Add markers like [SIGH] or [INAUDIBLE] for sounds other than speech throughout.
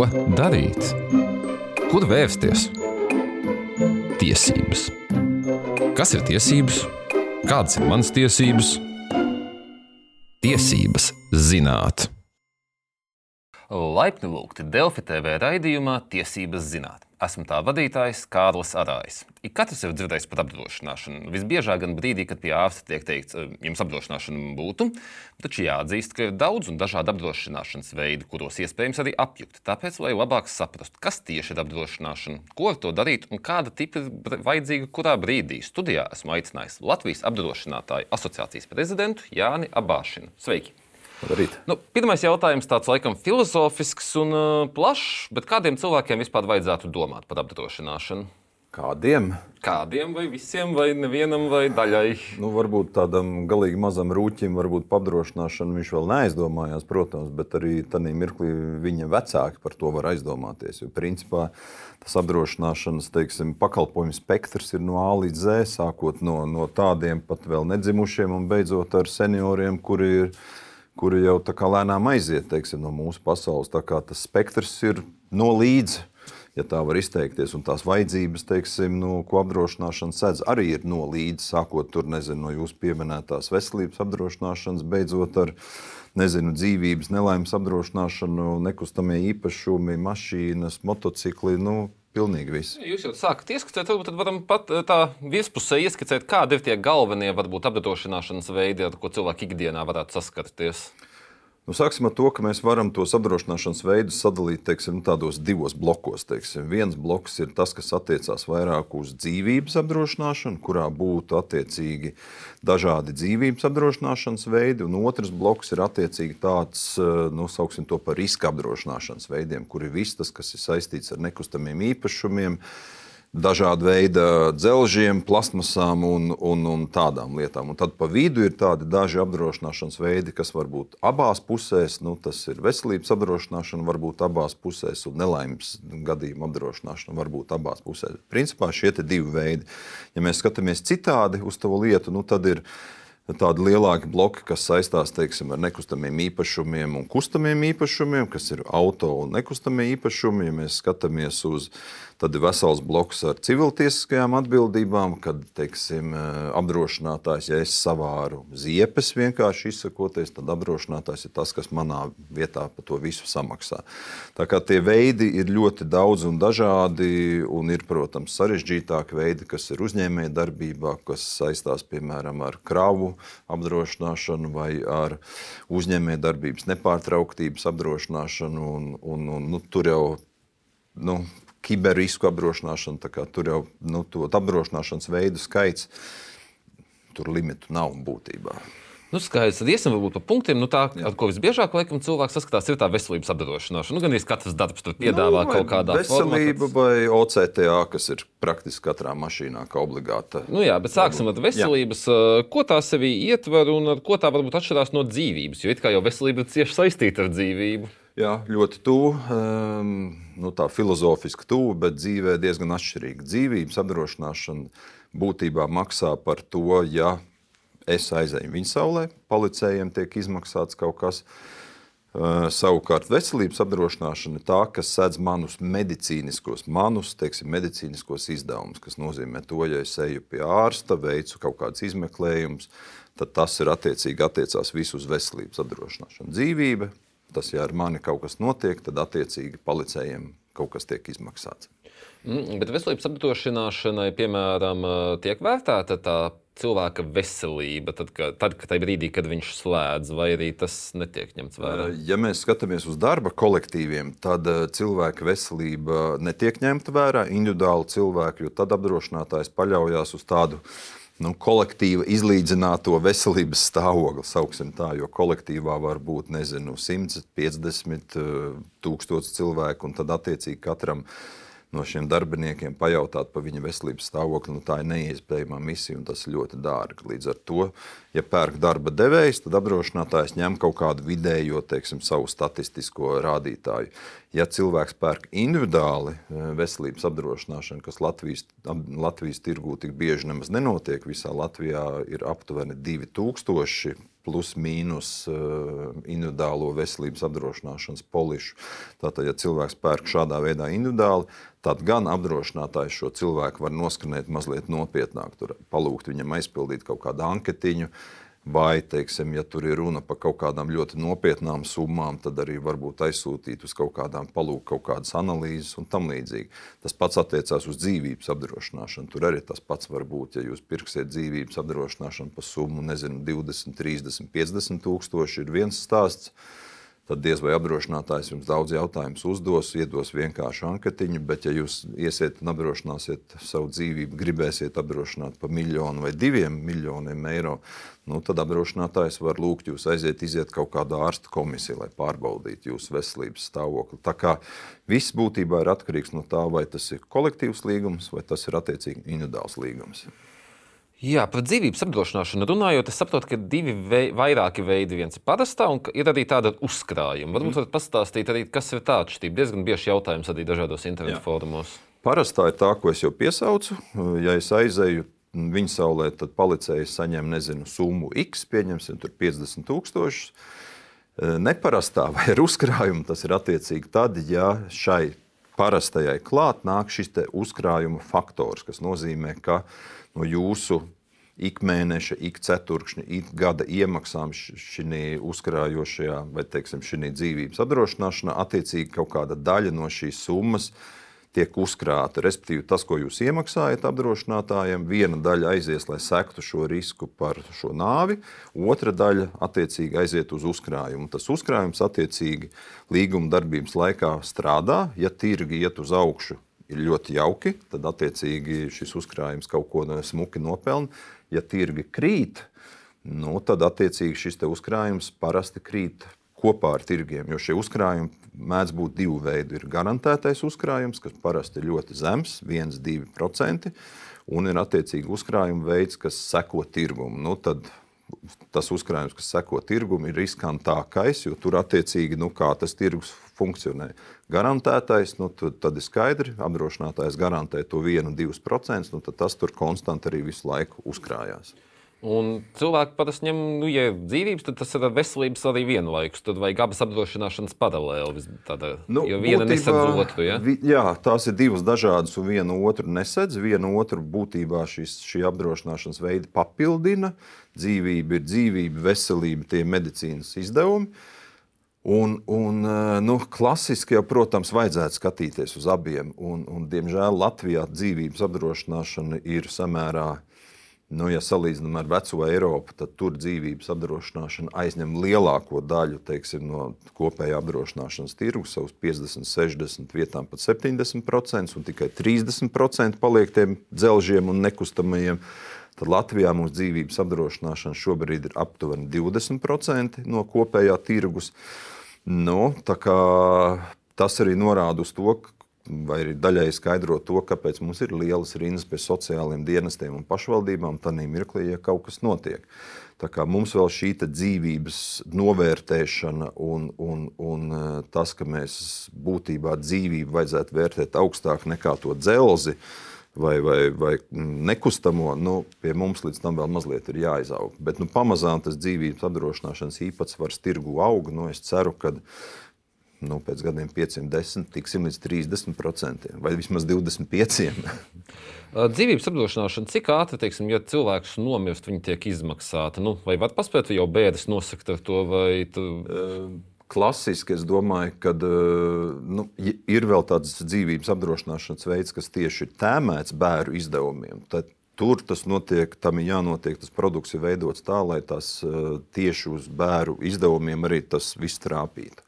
Ko darīt? Kur vērsties? Tiesības. Kas ir tiesības? Kādas ir manas tiesības? Tiesības zināt. Laipni lūgti Delfi TV raidījumā Tiesības zināt. Esmu tā vadītājs Kārlis Arājs. Ik katrs ir dzirdējis par apdrošināšanu. Visbiežāk gan brīdī, kad pie ārsta tiek teikts, jums apdrošināšana būtu, taču jāatzīst, ka ir daudz un dažādi apdrošināšanas veidi, kuros iespējams arī apjukt. Tāpēc, lai labāk saprastu, kas tieši ir apdrošināšana, ko ar to darīt un kāda tipa ir vajadzīga kurā brīdī, studijā esmu aicinājis Latvijas apdrošinātāju asociācijas prezidentu Jāni Abāšinu. Sveiki! Labrīt. Nu, pirmais jautājums tāds laikam filozofisks un uh, plašs, bet kādiem cilvēkiem vispār vajadzētu domāt par apdrošināšanu? Kādiem? Kādiem vai visiem, vai nevienam, vai daļai? Nu, varbūt tādam galīgi mazam rūķim, varbūt apdrošināšanu viņš vēl neaizdomājās, protams, bet arī tajā mirklī viņa vecāki par to var aizdomāties. Jo principā tas apdrošināšanas teiksim, pakalpojumu spektrs ir no A līdz Z, sākot no, no tādiem pat vēl nedzimušiem un beidzot ar senioriem, kuri ir ielikumi kuri jau tā kā lēnām aiziet teiksim, no mūsu pasaules. Tas spektrs ir no līdzi, ja tā var izteikties, un tās vajadzības, teiksim, nu, ko apdrošināšana sedz, arī ir no līdzi, sākot tur, nezinu, no jūsu pieminētās veselības apdrošināšanas, beidzot ar nezinu, dzīvības nelaimes apdrošināšanu, nekustamie īpašumi, mašīnas, motocikli. Nu, Pilnīgi viss. Jūs jau sākat ieskicēt, varbūt tad varam pat tā vispusē ieskicēt, kādi ir tie galvenie, varbūt apdrošināšanas veidi, ar ko cilvēki ikdienā varētu saskarties. Nu, sāksim ar to, ka mēs varam tos apdrošināšanas veidus sadalīt teiksim, tādos divos blokos. Teiksim. Viens bloks ir tas, kas attiecās vairāk uz dzīvības apdrošināšanu, kurā būtu attiecīgi dažādi dzīvības apdrošināšanas veidi, un otrs bloks ir attiecīgi tāds, nu, sauksim to par riska apdrošināšanas veidiem, kur ir viss tas, kas ir saistīts ar nekustamiem īpašumiem dažāda veida dzelžiem, plasmasām un, un, un tādām lietām. Un tad pa vidu ir tādi daži apdrošināšanas veidi, kas var būt abās pusēs. Nu, tas ir veselības apdrošināšana, varbūt abās pusēs, un nelaimes gadījuma apdrošināšana var būt abās pusēs. Principā šie divi veidi. Ja mēs skatāmies citādi uz to lietu, nu, tad ir tādi lielāki bloki, kas saistās teiksim, ar nekustamiem īpašumiem un kustamiem īpašumiem, kas ir auto un nekustamie īpašumi. Ja mēs skatāmies uz Tad ir vesels bloks ar civiltiesiskajām atbildībām, kad teiksim, eh, apdrošinātājs, ja es savāru ziepes, vienkārši izsakoties, tad apdrošinātājs ir tas, kas manā vietā par to visu samaksā. Tā kā tie veidi ir ļoti daudz un dažādi, un ir, protams, sarežģītāki veidi, kas ir uzņēmēja darbībā, kas saistās piemēram ar kravu apdrošināšanu vai ar uzņēmēja darbības nepārtrauktības apdrošināšanu. Un, un, un, nu, tur jau nu, kiberrisku apdrošināšana. Tur jau nu, apdrošināšanas veidu skaits, tur limitu nav būtībā. Nu, skaidrs, tad iesim varbūt pa punktiem. Nu, tā, Jā. ar ko visbiežāk laikam, cilvēks saskatās, ir tā veselības apdrošināšana. Nu, gan arī katrs darbs tur piedāvā nu, kaut kādā veselība formā. Veselība vai OCTA, kas ir praktiski katrā mašīnā, kā obligāta. Nu, jā, bet sāksim ar veselības. Jā. Ko tā sevī ietver un ko tā varbūt atšķirās no dzīvības? Jo it kā jau veselība ir cieši saistīta ar dzīvību. Jā, ļoti tuvu, um, nu, tā filozofiski tuvu, bet dzīvē diezgan atšķirīga. Dzīvības apdrošināšana būtībā maksā par to, ja es aizēju viņa saulē, policējiem tiek izmaksāts kaut kas. Savukārt veselības apdrošināšana ir tā, kas sedz manus medicīniskos, manus, teiksim, medicīniskos izdevumus, kas nozīmē to, ja es eju pie ārsta, veicu kaut kādus izmeklējumus, tad tas ir attiecīgi attiecās visu uz veselības apdrošināšanu. Dzīvība, Tas, ja ar mani kaut kas notiek, tad attiecīgi policējiem kaut kas tiek izmaksāts. Mm, bet veselības apdrošināšanai, piemēram, tiek vērtēta tā cilvēka veselība, tad, ka, tad kad brīdī, kad viņš slēdz, vai arī tas netiek ņemts vērā? Ja mēs skatāmies uz darba kolektīviem, tad cilvēka veselība netiek ņemta vērā individuāli cilvēki, jo tad apdrošinātājs paļaujas uz tādu nu, kolektīva izlīdzināto veselības stāvokli, sauksim tā, jo kolektīvā var būt nezinu, 150 tūkstoši cilvēku, un tad attiecīgi katram no šiem darbiniekiem pajautāt par viņa veselības stāvokli, nu, tā ir neiespējama misija un tas ir ļoti dārgi. Līdz ar to, ja pērk darba devējs, tad apdrošinātājs ņem kaut kādu vidējo, teiksim, savu statistisko rādītāju. Ja cilvēks pērk individuāli eh, veselības apdrošināšanu, kas Latvijas, Latvijas tirgū tik bieži nemaz nenotiek, visā Latvijā ir aptuveni 2000 plus mīnus uh, individuālo veselības apdrošināšanas polišu. Tātad, ja cilvēks pērk šādā veidā individuāli, tad gan apdrošinātājs šo cilvēku var noskanēt mazliet nopietnāk, tur palūgt viņam aizpildīt kaut kādu anketiņu. Vai, teiksim, ja tur ir runa par kaut kādām ļoti nopietnām summām, tad arī varbūt aizsūtīt uz kaut kādām palūk, kaut kādas analīzes un tam līdzīgi. Tas pats attiecās uz dzīvības apdrošināšanu. Tur arī tas pats var būt, ja jūs pirksiet dzīvības apdrošināšanu par summu, nezinu, 20, 30, 50 tūkstoši, ir viens stāsts tad diez vai apdrošinātājs jums daudz jautājumus uzdos, iedos vienkāršu anketiņu, bet ja jūs iesiet un apdrošināsiet savu dzīvību, gribēsiet apdrošināt par miljonu vai diviem miljoniem eiro, nu, tad apdrošinātājs var lūgt jūs aiziet, iziet kaut kādā ārsta komisijā, lai pārbaudītu jūsu veselības stāvokli. Tā kā viss būtībā ir atkarīgs no tā, vai tas ir kolektīvs līgums vai tas ir attiecīgi individuāls līgums. Jā, par dzīvības apdrošināšanu runājot, es saprotu, ka ir divi vei, vairāki veidi. Viens ir parastā, un ir arī tāda uzkrājuma. Varbūt mm. varat pastāstīt arī, kas ir tā atšķirība. Diezgan bieži jautājums arī dažādos internetu fórumos. Parastā ir tā, ko es jau piesaucu. Ja es aizēju viņa saulē, tad policēji saņem nezinu, summu X, pieņemsim, 50 tūkstošus. Neparastā vai ar uzkrājumu tas ir attiecīgi tad, ja šai parastajai klāt nāk šis uzkrājuma faktors, kas nozīmē, ka no jūsu ikmēneša, ik ceturkšņa, ik gada iemaksām šī uzkrājošajā vai teiksim, šī dzīvības apdrošināšanā, attiecīgi kaut kāda daļa no šīs summas tiek uzkrāta. Respektīvi, tas, ko jūs iemaksājat apdrošinātājiem, viena daļa aizies, lai sektu šo risku par šo nāvi, otra daļa attiecīgi aiziet uz uzkrājumu. Tas uzkrājums attiecīgi līguma darbības laikā strādā, ja tirgi iet uz augšu ir ļoti jauki, tad attiecīgi šis uzkrājums kaut ko smuki nopelna. Ja tirgi krīt, nu, tad attiecīgi šis uzkrājums parasti krīt kopā ar tirgiem, jo šie uzkrājumi mēdz būt divu veidu. Ir garantētais uzkrājums, kas parasti ir ļoti zems, 1-2%, un ir attiecīgi uzkrājuma veids, kas seko tirgumu. Nu, tad tas uzkrājums, kas seko tirgumu, ir riskantākais, jo tur attiecīgi nu, tas tirgus funkcionē. Garantētais, nu, tad, tad ir skaidri, apdrošinātājs garantē to 1-2%, nu, tad tas tur konstanti arī visu laiku uzkrājās. Un cilvēki parasti ņem, nu, ja dzīvības, tad tas ir veselības arī vienlaikus. Tad vajag abas apdrošināšanas paralēli. Tāda, nu, jo viena nesadz otru. Ja? Vi, jā, tās ir divas dažādas, un viena otru nesadz. Viena otru būtībā šis, šī apdrošināšanas veidi papildina. Dzīvība ir dzīvība, veselība, tie medicīnas izdevumi. Un, un, nu, klasiski jau, protams, vajadzētu skatīties uz abiem. Un, un, diemžēl Latvijā dzīvības apdrošināšana ir samērā Nu, ja salīdzinām ar veco Eiropu, tad tur dzīvības apdrošināšana aizņem lielāko daļu teiksim, no kopējā apdrošināšanas tirgus, savus 50, 60, vietām pat 70%, un tikai 30% paliek tiem dzelžiem un nekustamajiem. Tad Latvijā mūsu dzīvības apdrošināšana šobrīd ir aptuveni 20% no kopējā tirgus. Nu, tas arī norāda uz to, vai arī daļai skaidro to, kāpēc mums ir lielas rindas pie sociālajiem dienestiem un pašvaldībām, tad mirklī, ja kaut kas notiek. Tā kā mums vēl šī dzīvības novērtēšana un, un, un e, tas, ka mēs būtībā dzīvību vajadzētu vērtēt augstāk nekā to dzelzi vai, vai, vai nekustamo, nu, pie mums līdz tam vēl mazliet ir jāizaug. Bet nu, pamazām tas dzīvības apdrošināšanas īpatsvars tirgu aug. Nu, es ceru, ka nu, pēc gadiem 510 tiksim līdz 30% vai vismaz 25%. [LAUGHS] Dzīvības apdrošināšana, cik ātri, teiksim, ja cilvēks nomirst, viņa tiek izmaksāta? Nu, vai var paspēt, vai jau bēdas nosakt ar to? Tu... Klasiski es domāju, ka nu, ir vēl tāds dzīvības apdrošināšanas veids, kas tieši ir tēmēts bērnu izdevumiem. Tad tur tas notiek, tam ir jānotiek. Tas produkts ir veidots tā, lai tas tieši uz bērnu izdevumiem arī tas viss trāpītu.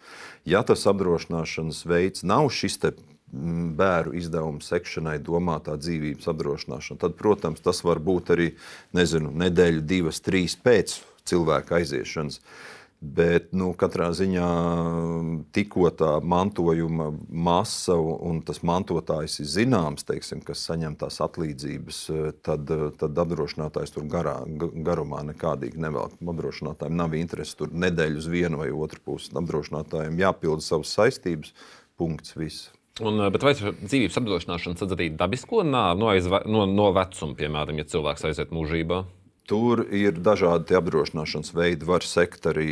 Ja tas apdrošināšanas veids nav šis mm, bērnu izdevumu sekšanai domātā dzīvības apdrošināšana, tad, protams, tas var būt arī nezinu, nedēļa, divas, trīs pēc cilvēka aiziešanas. Bet nu, katrā ziņā tikko tā mantojuma masa un tas mantotājs ir zināms, teiksim, kas saņem tās atlīdzības, tad, tad apdrošinātājs tur garā, garumā nekādīgi nevēl. Apdrošinātājiem nav interesi tur nedēļu uz vienu vai otru pusi. Apdrošinātājiem jāpilda savas saistības, punkts. Viss. Un, bet vai dzīvības apdrošināšana sadz arī dabisko nāvi no, no, no vecuma, piemēram, ja cilvēks aiziet mūžībā? Tur ir dažādi apdrošināšanas veidi. Var sekt arī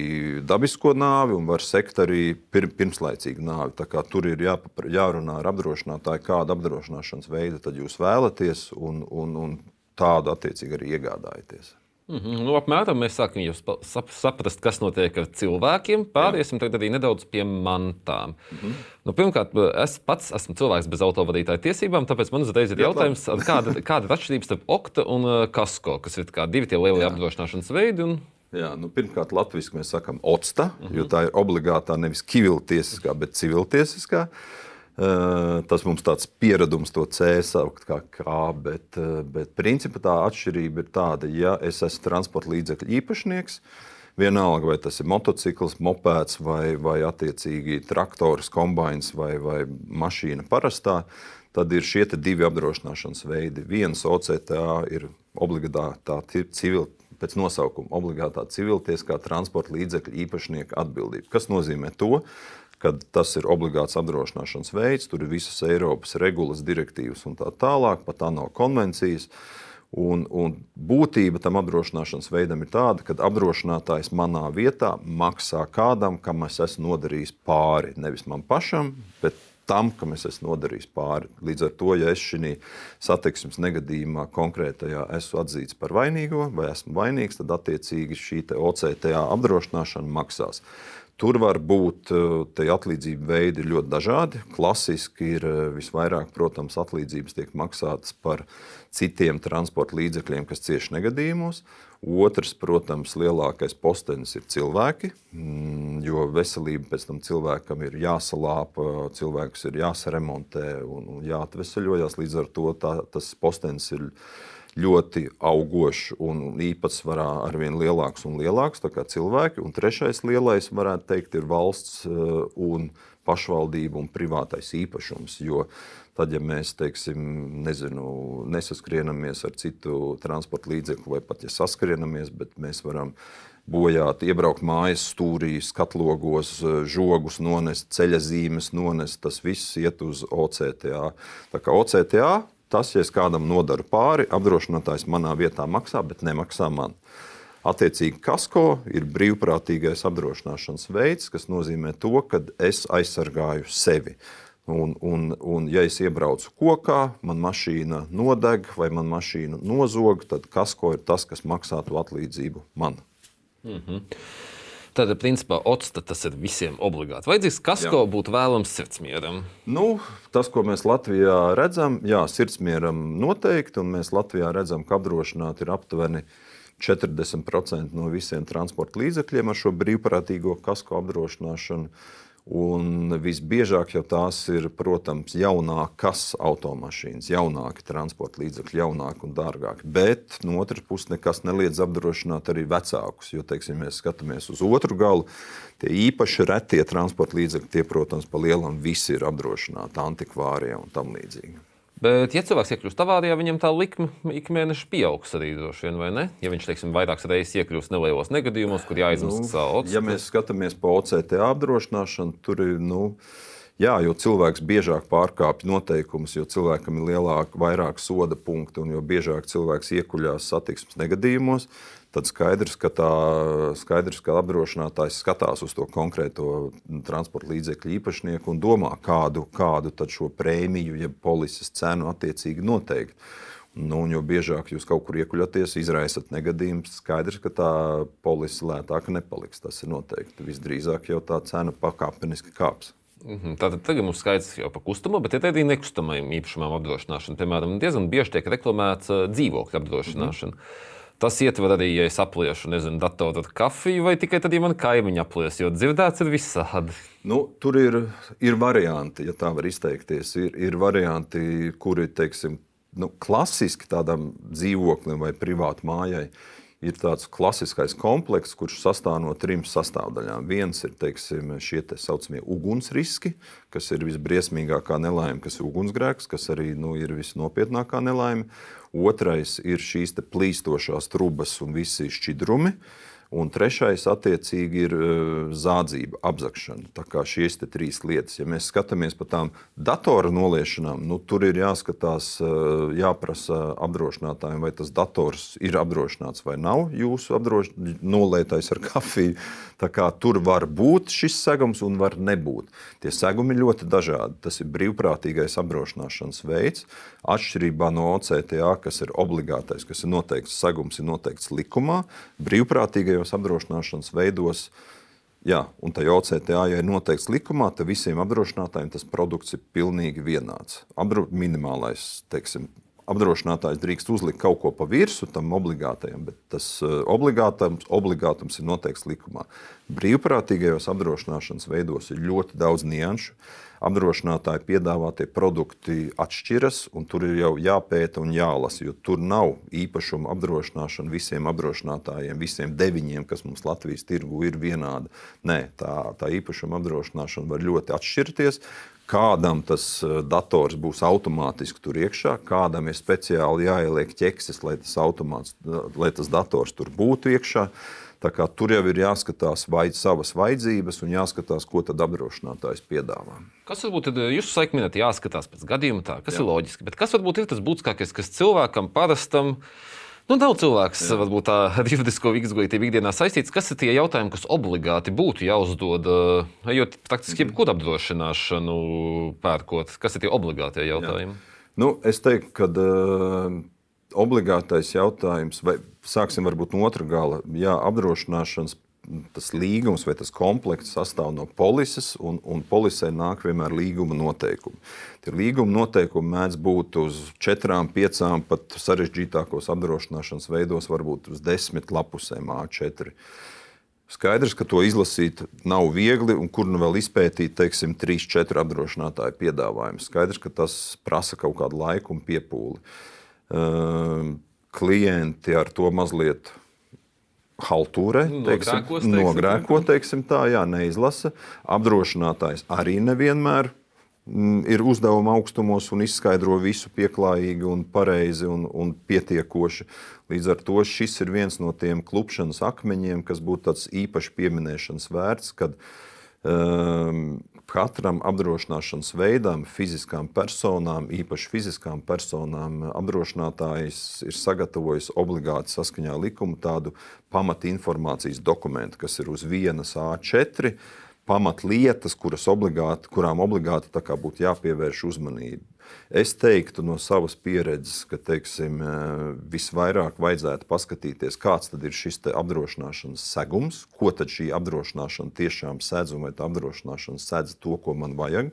dabisko nāvi, un var sekt arī pir, pirmslaicīgu nāvi. Tur ir jā, jārunā ar apdrošinātāju, kādu apdrošināšanas veidu jūs vēlaties, un, un, un tādu attiecīgi arī iegādājaties. Mm -hmm. nu, apmēram mēs sākam sap, saprast, kas notiek ar cilvēkiem. Pāriesim tagad arī nedaudz pie mantām. Mm -hmm. nu, pirmkārt, es pats esmu cilvēks bez autovadītāja tiesībām, tāpēc man uzreiz ir jautājums, kāda, kāda ir atšķirība starp okta un uh, kasko, kas ir divi tie lielie apdrošināšanas veidi. Un... Jā, nu, pirmkārt, latviešu mēs sakām OCTA, mm -hmm. jo tā ir obligātā nevis civiltiesiskā, bet civiltiesiskā. Eh, tas mums tāds pieredums to C saukt kā kā, bet, bet principā tā atšķirība ir tāda, ja es esmu transporta līdzekļu īpašnieks, vienalga vai tas ir motocikls, mopēds vai, vai attiecīgi traktors, kombināns vai, vai mašīna parastā, tad ir šie divi apdrošināšanas veidi. Viens OCTA ir obligātā civil, pēc nosaukuma obligātā civiltieskā transporta līdzekļu īpašnieka atbildība. Kas nozīmē to? Kad tas ir obligāts apdrošināšanas veids, tur ir visas Eiropas regulas, direktīvas un tā tālāk, pat ANO konvencijas. Un, un būtība tam apdrošināšanas veidam ir tāda, ka apdrošinātājs manā vietā maksā kādam, kam es esmu nodarījis pāri. Nevis man pašam, bet tam, kam es esmu nodarījis pāri. Līdz ar to, ja es šajā satiksmes negadījumā konkrētajā esmu atzīts par vainīgo vai esmu vainīgs, tad attiecīgi šī OCTA apdrošināšana maksās. Tur var būt eh, atlīdzību veidi ļoti dažādi. Klasiski ir eh, visvairāk, protams, atlīdzības tiek maksātas par citiem transporta līdzekļiem, kas cieši negadījumos. Otrs, protams, lielākais postenis ir cilvēki, mm, jo veselība pēc tam cilvēkam ir jāsalāpa, cilvēks ir jāsaremontē un jāatveseļojas. Līdz ar to tā, tas postenis ir ļoti augošs un īpatsvarā ar vien lielāks un lielāks cilvēki. Un trešais lielais, varētu teikt, ir valsts eh, un pašvaldība un privātais īpašums. Jo tad, ja mēs teiksim, nezinu, nesaskrienāmies ar citu transporta līdzekli, vai pat ja saskrienāmies, bet mēs varam bojāt, iebraukt mājas stūrī, skatlogos, žogus nonest, ceļa zīmes nonest, tas viss iet uz OCTA. Tā kā OCTA Tas, ja es kādam nodaru pāri, apdrošinātājs manā vietā maksā, bet nemaksā man. Attiecīgi, kasko ir brīvprātīgais apdrošināšanas veids, kas nozīmē to, ka es aizsargāju sevi. Un, un, un, ja es iebraucu kokā, man mašīna nodeg vai man mašīna nozog, tad kasko ir tas, kas maksā to atlīdzību man. Mm -hmm. Tad, principā, octa tas ir visiem obligāti. Vajadzīgs kasko jā. būtu vēlams sirdsmieram. Nu, tas, ko mēs Latvijā redzam, jā, sirdsmieram noteikti, un mēs Latvijā redzam, ka apdrošināti ir aptuveni 40% no visiem transporta līdzekļiem ar šo brīvprātīgo kasko apdrošināšanu. Un visbiežāk jau tās ir, protams, jaunākas automašīnas, jaunāki transporta līdzekļi, jaunāki un dārgāki. Bet no otras puses nekas neliedz apdrošināt arī vecākus. Jo, teiksim, mēs skatāmies uz otru galu, tie īpaši retie transporta līdzekļi, tie, protams, pa lielam visi ir apdrošināti, antikvārie un tam līdzīgi. Bet, ja cilvēks iekļūst avārijā, viņam tā likme ik mēneša pieaugs arī droši vien, vai ne? Ja viņš, teiksim, vairākas reizes iekļūst nelielos negadījumos, kur jāizmaksā nu, savu ja mēs skatāmies pa OCT apdrošināšanu, tur ir, nu, Jā, jo cilvēks biežāk pārkāpj noteikumus, jo cilvēkam ir lielāka, vairāk soda punkti, un jo biežāk cilvēks iekuļās satiksmes negadījumos, tad skaidrs, ka, tā, skaidrs, ka apdrošinātājs skatās uz to konkrēto transporta līdzekļu īpašnieku un domā, kādu, kādu šo prēmiju, jeb polises cenu attiecīgi noteikt. Nu, jo biežāk jūs kaut kur iekuļaties, izraisat negadījumus, skaidrs, ka tā polise lētāka nepaliks. Tas ir noteikti. Visdrīzāk jau tā cena pakāpeniski kāps. Mhm. Tātad tagad mums skaidrs jau par kustamo, bet ir arī nekustamajiem īpašumiem apdrošināšana. Piemēram, diezgan bieži tiek reklamēts dzīvokļu apdrošināšana. Mhm. Tas ietver arī, ja es apliešu, nezinu, datoru ar kafiju, vai tikai tad, ja man kaimiņi aplies, jo dzirdēts ir visādi. Nu, tur ir, ir varianti, ja tā var izteikties. Ir, ir varianti, kuri, teiksim, nu, klasiski tādam dzīvoklim vai privātu mājai ir tāds klasiskais komplekss, kurš sastāv no trim sastāvdaļām. Viens ir teiksim, šie te saucamie ugunsriski, kas ir visbriesmīgākā nelaime, kas ir ugunsgrēks, kas arī nu, ir visnopietnākā nelaime. Otrais ir šīs plīstošās trubas un visi šķidrumi. Un trešais, attiecīgi, ir uh, zādzība, apzakšana. Tā kā šīs trīs lietas, ja mēs skatāmies pa tām datora noliešanām, nu, tur ir jāskatās, uh, jāprasa apdrošinātājiem, vai tas dators ir apdrošināts vai nav jūsu nolietais ar kafiju. Tur var būt šis segums un var nebūt. Tie segumi ir ļoti dažādi. Tas ir brīvprātīgais apdrošināšanas veids. Atšķirībā no OCTA, kas ir obligātais, kas ir noteikts segums, ir noteikts likumā, brīvprātīgajos apdrošināšanas veidos. Jā, un tā OCTA, ja ir noteikts likumā, tad visiem apdrošinātājiem tas produkts ir pilnīgi vienāds. Apdro, minimālais teiksim, apdrošinātājs drīkst uzlikt kaut ko pa virsmu tam obligātajam, bet tas eh, obligātums, obligātums ir noteikts likumā. Brīvprātīgajos apdrošināšanas veidos ir ļoti daudz nianšu. Apdrošinātāji piedāvātie produkti atšķiras, un tur ir jau jāpēta un jālasa, jo tur nav īpašuma apdrošināšana visiem apdrošinātājiem, visiem deviņiem, kas mums Latvijas tirgu ir vienāda. Nē, tā, tā īpašuma apdrošināšana var ļoti atšķirties kādam tas eh, dators būs automātiski tur iekšā, kādam ir speciāli jāieliek ķeksis, lai tas, automāts, lai tas dators tur būtu iekšā. Tur jau ir jāskatās vai savas vajadzības un jāskatās, ko tad apdrošinātājs piedāvā. Kas varbūt ir jūsu sakot, jāskatās pēc gadījuma, tā, kas Jā. ir loģiski. Bet kas varbūt ir tas būtiskākais, kas cilvēkam parastam? Nu, nav cilvēks, Jā. varbūt tā [LAUGHS] ar juridisko izglītību ikdienā saistīts. Kas ir tie jautājumi, kas obligāti būtu jāuzdod, ejot praktiski jebkuru apdrošināšanu pērkot? Kas ir tie obligātie jautājumi? Jā. Nu, es teiktu, ka uh, obligātais jautājums, vai sāksim varbūt no otra gala, jā, apdrošināšanas tas līgums vai tas komplekts sastāv no polises, un, un polisē nāk vienmēr līguma noteikumi. Tie līguma noteikumi mēdz būt uz četrām, piecām, pat sarežģītākos apdrošināšanas veidos, varbūt uz desmit lapusēm A4. Skaidrs, ka to izlasīt nav viegli, un kur nu vēl izpētīt, teiksim, trīs, četri apdrošinātāju piedāvājumus. Skaidrs, ka tas prasa kaut kādu laiku un piepūli. Uh, klienti ar to mazliet haltūrē, teiksim, nogrēko, teiksim tā, jā, neizlasa. Apdrošinātājs arī nevienmēr mm, ir uzdevuma augstumos un izskaidro visu pieklājīgi un pareizi un, un pietiekoši. Līdz ar to šis ir viens no tiem klupšanas akmeņiem, kas būtu tāds īpaši pieminēšanas vērts, kad um, katram apdrošināšanas veidam, fiziskām personām, īpaši fiziskām personām, apdrošinātājs ir sagatavojis obligāti saskaņā likumu tādu pamatinformācijas dokumentu, kas ir uz vienas A4 pamatlietas, kuras obligāti, kurām obligāti būtu jāpievērš uzmanība. Es teiktu no savas pieredzes, ka teiksim, eh, visvairāk vajadzētu paskatīties, kāds ir šis apdrošināšanas segums, ko tad šī apdrošināšana tiešām sedz un vai tā apdrošināšana sedz to, ko man vajag.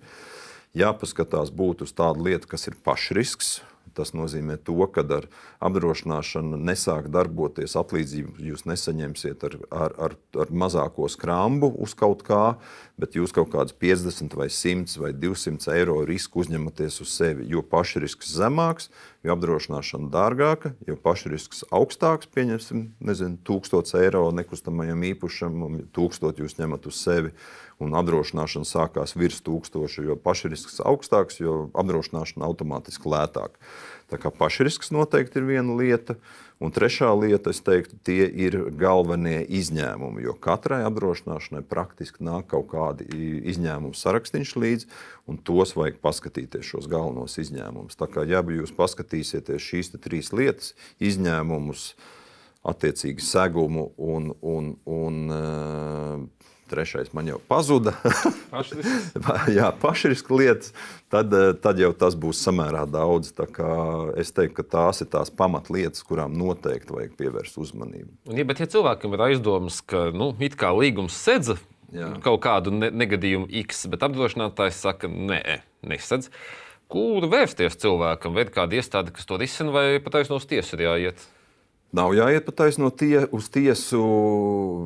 Jāpaskatās būt uz tādu lietu, kas ir pašrisks, Tas nozīmē, to, ka ar apdrošināšanu nesāk darboties atlīdzību. Jūs nesaņemsiet ar, ar, ar, ar mazāko skrambu uz kaut kā, bet jūs kaut kādus 50 vai 100 vai 200 eiro risku uzņematies uz sevi. Jo pašrisks zemāks, jo apdrošināšana dārgāka, jo pašrisks augstāks, pieņemsim, nezinu, 1000 eiro nekustamajam īpašam, 1000 jūs ņemat uz sevi un apdrošināšana sākās virs tūkstoša, jo pašrisks augstāks, jo apdrošināšana automātiski lētāka. Tā kā pašrisks noteikti ir viena lieta, un trešā lieta, es teiktu, tie ir galvenie izņēmumi, jo katrai apdrošināšanai praktiski nāk kaut kādi izņēmumu sarakstīns līdzi, un tos vajag paskatīties, šos galvenos izņēmumus. Tā kā, ja jūs paskatīsieties šīs trīs lietas, izņēmumus, attiecīgi segumu un, un, un, un trešais man jau pazuda. [LAUGHS] Jā, pašrisks lietas, tad, eh, tad jau tas būs samērā daudz. Es teiktu, ka tās ir tās pamatlietas, kurām noteikti vajag pievērst uzmanību. Ja, bet, ja cilvēkam ir aizdomas, ka nu, līgums sedz Jā. kaut kādu ne negadījumu X, bet apdrošinātājs saka, nē, nesedz. Kur vērsties cilvēkam, vai ir kāda iestāde, kas to risina, vai pat aiznos tiesu ir jāiet? Nav jāiet pa taisno tie, uz tiesu,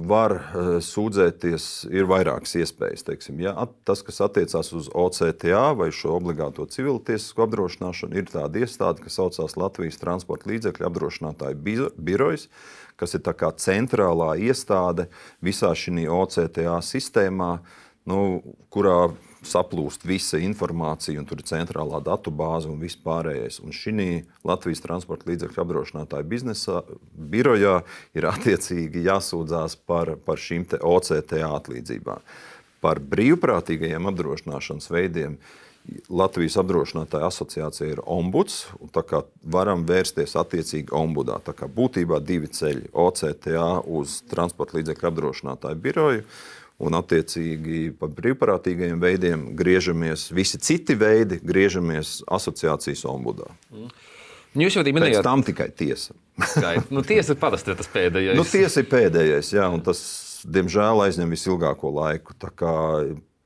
var uh, sūdzēties, ir vairākas iespējas. Teiksim, ja, tas, kas attiecās uz OCTA vai šo obligāto civiltiesisko apdrošināšanu, ir tāda iestāde, kas saucās Latvijas transporta līdzekļu apdrošinātāju birojas, kas ir centrālā iestāde visā šī OCTA sistēmā, nu, kurā saplūst visa informācija, un tur ir centrālā datu bāze un viss pārējais. Un šī Latvijas transporta līdzekļu apdrošinātāja biznesa birojā ir attiecīgi jāsūdzās par, par šīm OCTA atlīdzībām. Par brīvprātīgajiem apdrošināšanas veidiem Latvijas apdrošinātāja asociācija ir ombuds. Varam vērsties attiecīgi ombudā. Tā kā būtībā divi ceļi - OCTA uz transporta līdzekļu apdrošinātāju biroju un attiecīgi par brīvprātīgajiem veidiem griežamies, visi citi veidi griežamies asociācijas ombudā. Mm. Jūs jau minējāt, ka tam tikai tiesa. nu, tiesa parasti ir tas pēdējais. Nu, tiesa ir pēdējais, jā, un tas, diemžēl, aizņem visilgāko laiku. Tā kā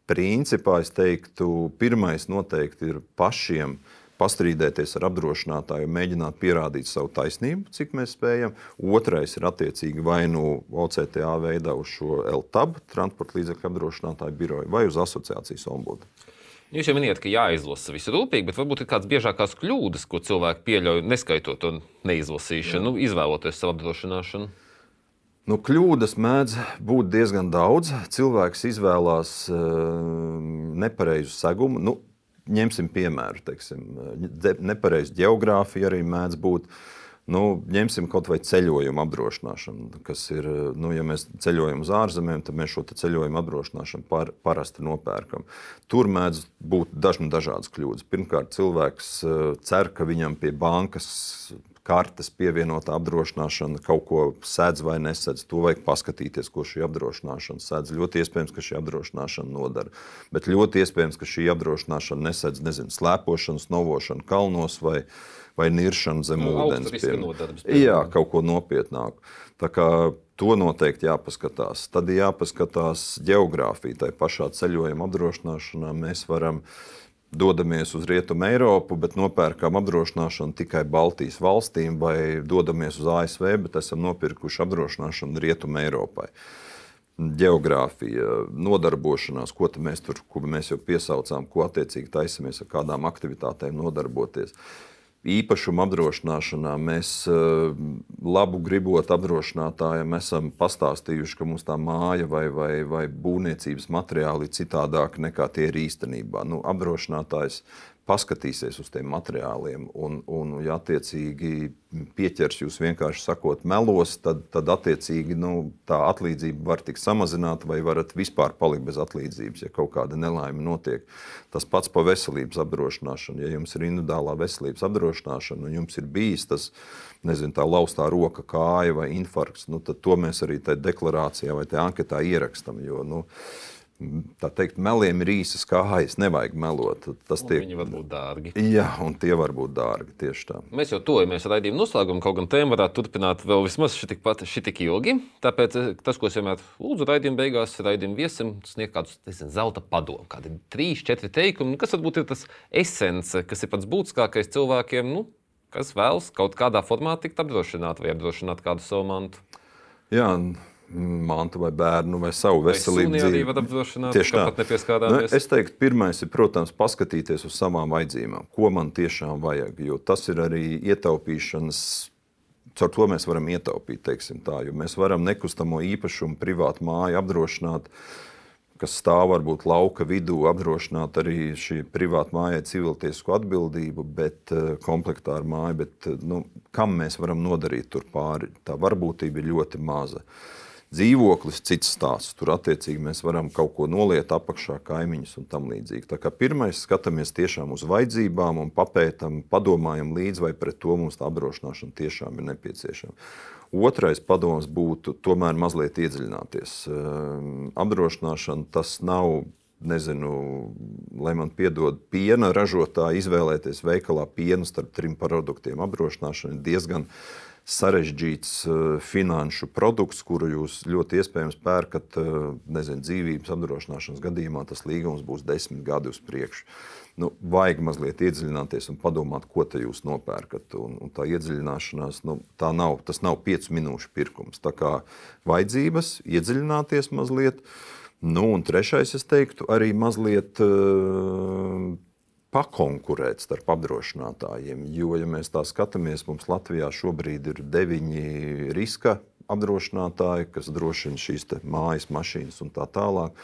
principā es teiktu, pirmais noteikti ir pašiem uh, pastrīdēties ar apdrošinātāju, mēģināt pierādīt savu taisnību, cik mēs spējam. Otrais ir attiecīgi vai nu OCTA veidā uz šo LTAB, transporta līdzekļu apdrošinātāju biroju, vai uz asociācijas ombudu. Jūs jau minējāt, ka jāizlasa visu rūpīgi, bet varbūt ir kādas biežākās kļūdas, ko cilvēki pieļauj, neskaitot to neizlasīšanu, nu, izvēloties savu apdrošināšanu. Nu, kļūdas mēdz būt diezgan daudz. Cilvēks izvēlās uh, nepareizu segumu. Nu, ņemsim piemēru, teiksim, nepareiza geogrāfija arī mēdz būt. Nu, ņemsim kaut vai ceļojumu apdrošināšanu, kas ir, nu, ja mēs ceļojam uz ārzemēm, tad mēs šo ceļojumu apdrošināšanu par, parasti nopērkam. Tur mēdz būt dažna dažādas kļūdas. Pirmkārt, cilvēks eh, cer, ka viņam pie bankas kartes pievienotā apdrošināšana kaut ko sēdz vai nesedz. To vajag paskatīties, ko šī apdrošināšana sēdz. Ļoti iespējams, ka šī apdrošināšana nodara. Bet ļoti iespējams, ka šī apdrošināšana nesedz nezinu, slēpošanas, novošanu kalnos vai, vai niršanu zem nu, ūdens. Jā, kaut ko nopietnāku. To noteikti jāpaskatās. Tad ir jāpaskatās geogrāfija. Tā pašā ceļojuma apdrošināšanā mēs varam dodamies uz Rietumu Eiropu, bet nopērkam apdrošināšanu tikai Baltijas valstīm, vai dodamies uz ASV, bet esam nopirkuši apdrošināšanu Rietumu Eiropai. Geogrāfija, nodarbošanās, ko mēs tur, ko mēs jau piesaucām, ko attiecīgi taisamies ar kādām aktivitātēm nodarboties. Uh, īpašuma apdrošināšanā mēs eh, labu gribot apdrošinātājiem esam pastāstījuši, ka mums tā māja vai, vai, vai būvniecības materiāli ir citādāk nekā tie ir īstenībā. Nu, apdrošinātājs paskatīsies uz tiem materiāliem un, un ja attiecīgi pieķers jūs vienkārši sakot melos, tad, tad attiecīgi nu, tā atlīdzība var tikt samazināta vai varat vispār palikt bez atlīdzības, ja kaut kāda nelaime notiek. Tas pats par veselības apdrošināšanu. Ja jums ir individuālā veselības apdrošināšana un jums ir bijis tas, nezinu, tā laustā roka, kāja vai infarkts, nu, tad to mēs arī tajā deklarācijā vai tajā anketā ierakstam. Jo, nu, tā teikt, meliem ir īsas kājas, nevajag melot. Tas tiek... Viņi var būt dārgi. Jā, un tie var būt dārgi tieši tā. Mēs jau tojamies raidījuma noslēgumu, kaut gan tēma varētu turpināt vēl vismaz šitik, šitik ilgi. Tāpēc eh, tas, ko es vienmēr lūdzu raidījuma beigās, raidījuma viesim, sniegt kādus nezinu, zelta padomu, kādi trīs, četri teikumi, kas varbūt ir tas esence, kas ir pats būtiskākais cilvēkiem, nu, kas vēlas kaut kādā formā tikt apdrošināt vai apdrošināt kādu savu mantu. Jā, mantu vai bērnu vai savu veselību. Tieši tā. Nu, es teiktu, pirmais ir, protams, paskatīties uz savām vajadzībām, ko man tiešām vajag. Jo tas ir arī ietaupīšanas. Caur to mēs varam ietaupīt, teiksim tā, jo mēs varam nekustamo īpašumu, privātu māju apdrošināt, kas stāv varbūt lauka vidū, apdrošināt arī šī privāta mājai civiltiesku atbildību, bet eh, komplektā ar māju. Bet, eh, nu, kam mēs varam nodarīt tur pāri? Tā varbūtība ir ļoti maza. Uh, dzīvoklis, cits stāsts. Tur attiecīgi mēs varam kaut ko noliet apakšā, kaimiņus un tam līdzīgi. Tā kā pirmais skatāmies tiešām uz vajadzībām un papētam, padomājam līdzi, vai pret to mums tā apdrošināšana tiešām ir nepieciešama. Otrais padoms būtu tomēr mazliet iedziļināties. Ehm, apdrošināšana tas nav nezinu, lai man piedod piena ražotāji, izvēlēties veikalā pienu starp trim produktiem. Apdrošināšana ir diezgan sarežģīts uh, finanšu produkts, kuru jūs ļoti iespējams pērkat uh, nezinu, dzīvības apdrošināšanas gadījumā. Tas līgums būs desmit gadi uz priekšu. Nu, vajag mazliet iedziļināties un padomāt, ko te jūs nopērkat. Un, un tā iedziļināšanās, nu, tā nav, tas nav piecu minūšu pirkums. Tā kā vajadzības, iedziļināties mazliet. Nu, un trešais, es teiktu, arī mazliet uh, pakonkurēt starp apdrošinātājiem. Jo, ja mēs tā skatāmies, mums Latvijā šobrīd ir deviņi riska apdrošinātāji, kas drošina šīs mājas, mašīnas un tā tālāk.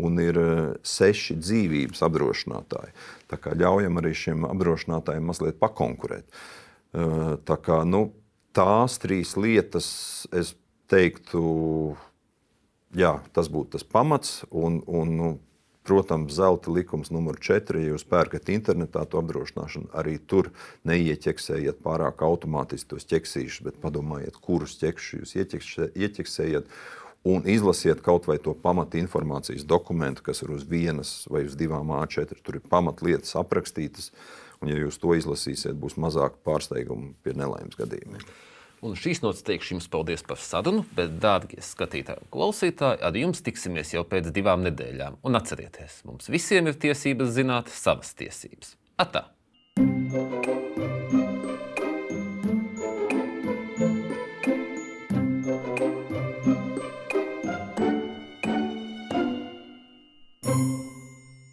Un ir eh, seši dzīvības apdrošinātāji. Tā kā ļaujam arī šiem apdrošinātājiem mazliet pakonkurēt. Eh, tā kā, nu, tās trīs lietas, es teiktu, jā, tas būtu tas pamats. Un, un, nu, Protams, zelta likums numur 4, ja jūs pērkat internetā to apdrošināšanu, arī tur neieķeksējiet pārāk automātiski tos ķeksīšus, bet padomājiet, kurus ķekšus jūs ieķeksējat. Un izlasiet kaut vai to pamatu informācijas dokumentu, kas ir uz vienas vai uz divām A4. Tur ir pamatlietas aprakstītas, un ja jūs to izlasīsiet, būs mazāk pārsteigumu pie nelaimes gadījumiem. Un šīs nots teikšu jums paldies par sarunu, bet, dārgie skatītāji un klausītāji, ar jums tiksimies jau pēc divām nedēļām. Un atcerieties, mums visiem ir tiesības zināt savas tiesības. Atā! thank you